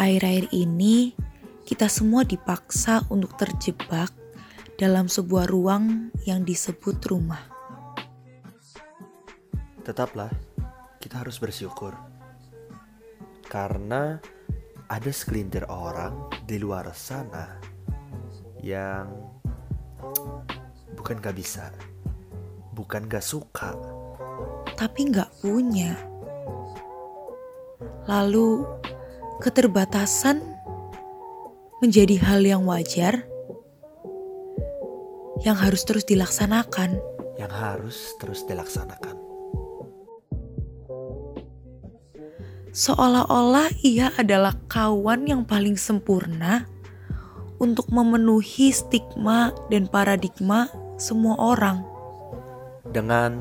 Akhir-akhir ini, kita semua dipaksa untuk terjebak dalam sebuah ruang yang disebut rumah. Tetaplah, kita harus bersyukur. Karena ada segelintir orang di luar sana yang bukan gak bisa, bukan gak suka, tapi gak punya. Lalu, keterbatasan menjadi hal yang wajar yang harus terus dilaksanakan. Yang harus terus dilaksanakan. Seolah-olah ia adalah kawan yang paling sempurna untuk memenuhi stigma dan paradigma semua orang. Dengan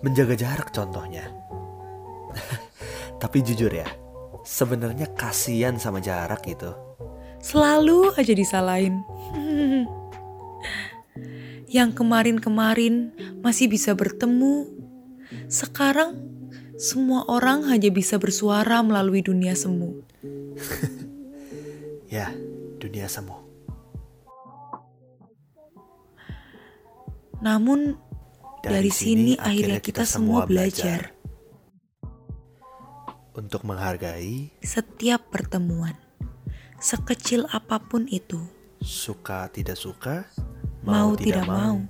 menjaga jarak contohnya. Tapi jujur ya, sebenarnya kasihan sama jarak itu. Selalu aja disalahin. Yang kemarin-kemarin masih bisa bertemu, sekarang semua orang hanya bisa bersuara melalui dunia semu. ya, dunia semu. Namun dari, dari sini, sini akhirnya kita, kita semua belajar. belajar untuk menghargai setiap pertemuan, sekecil apa pun itu. Suka tidak suka, mau, tidak mau.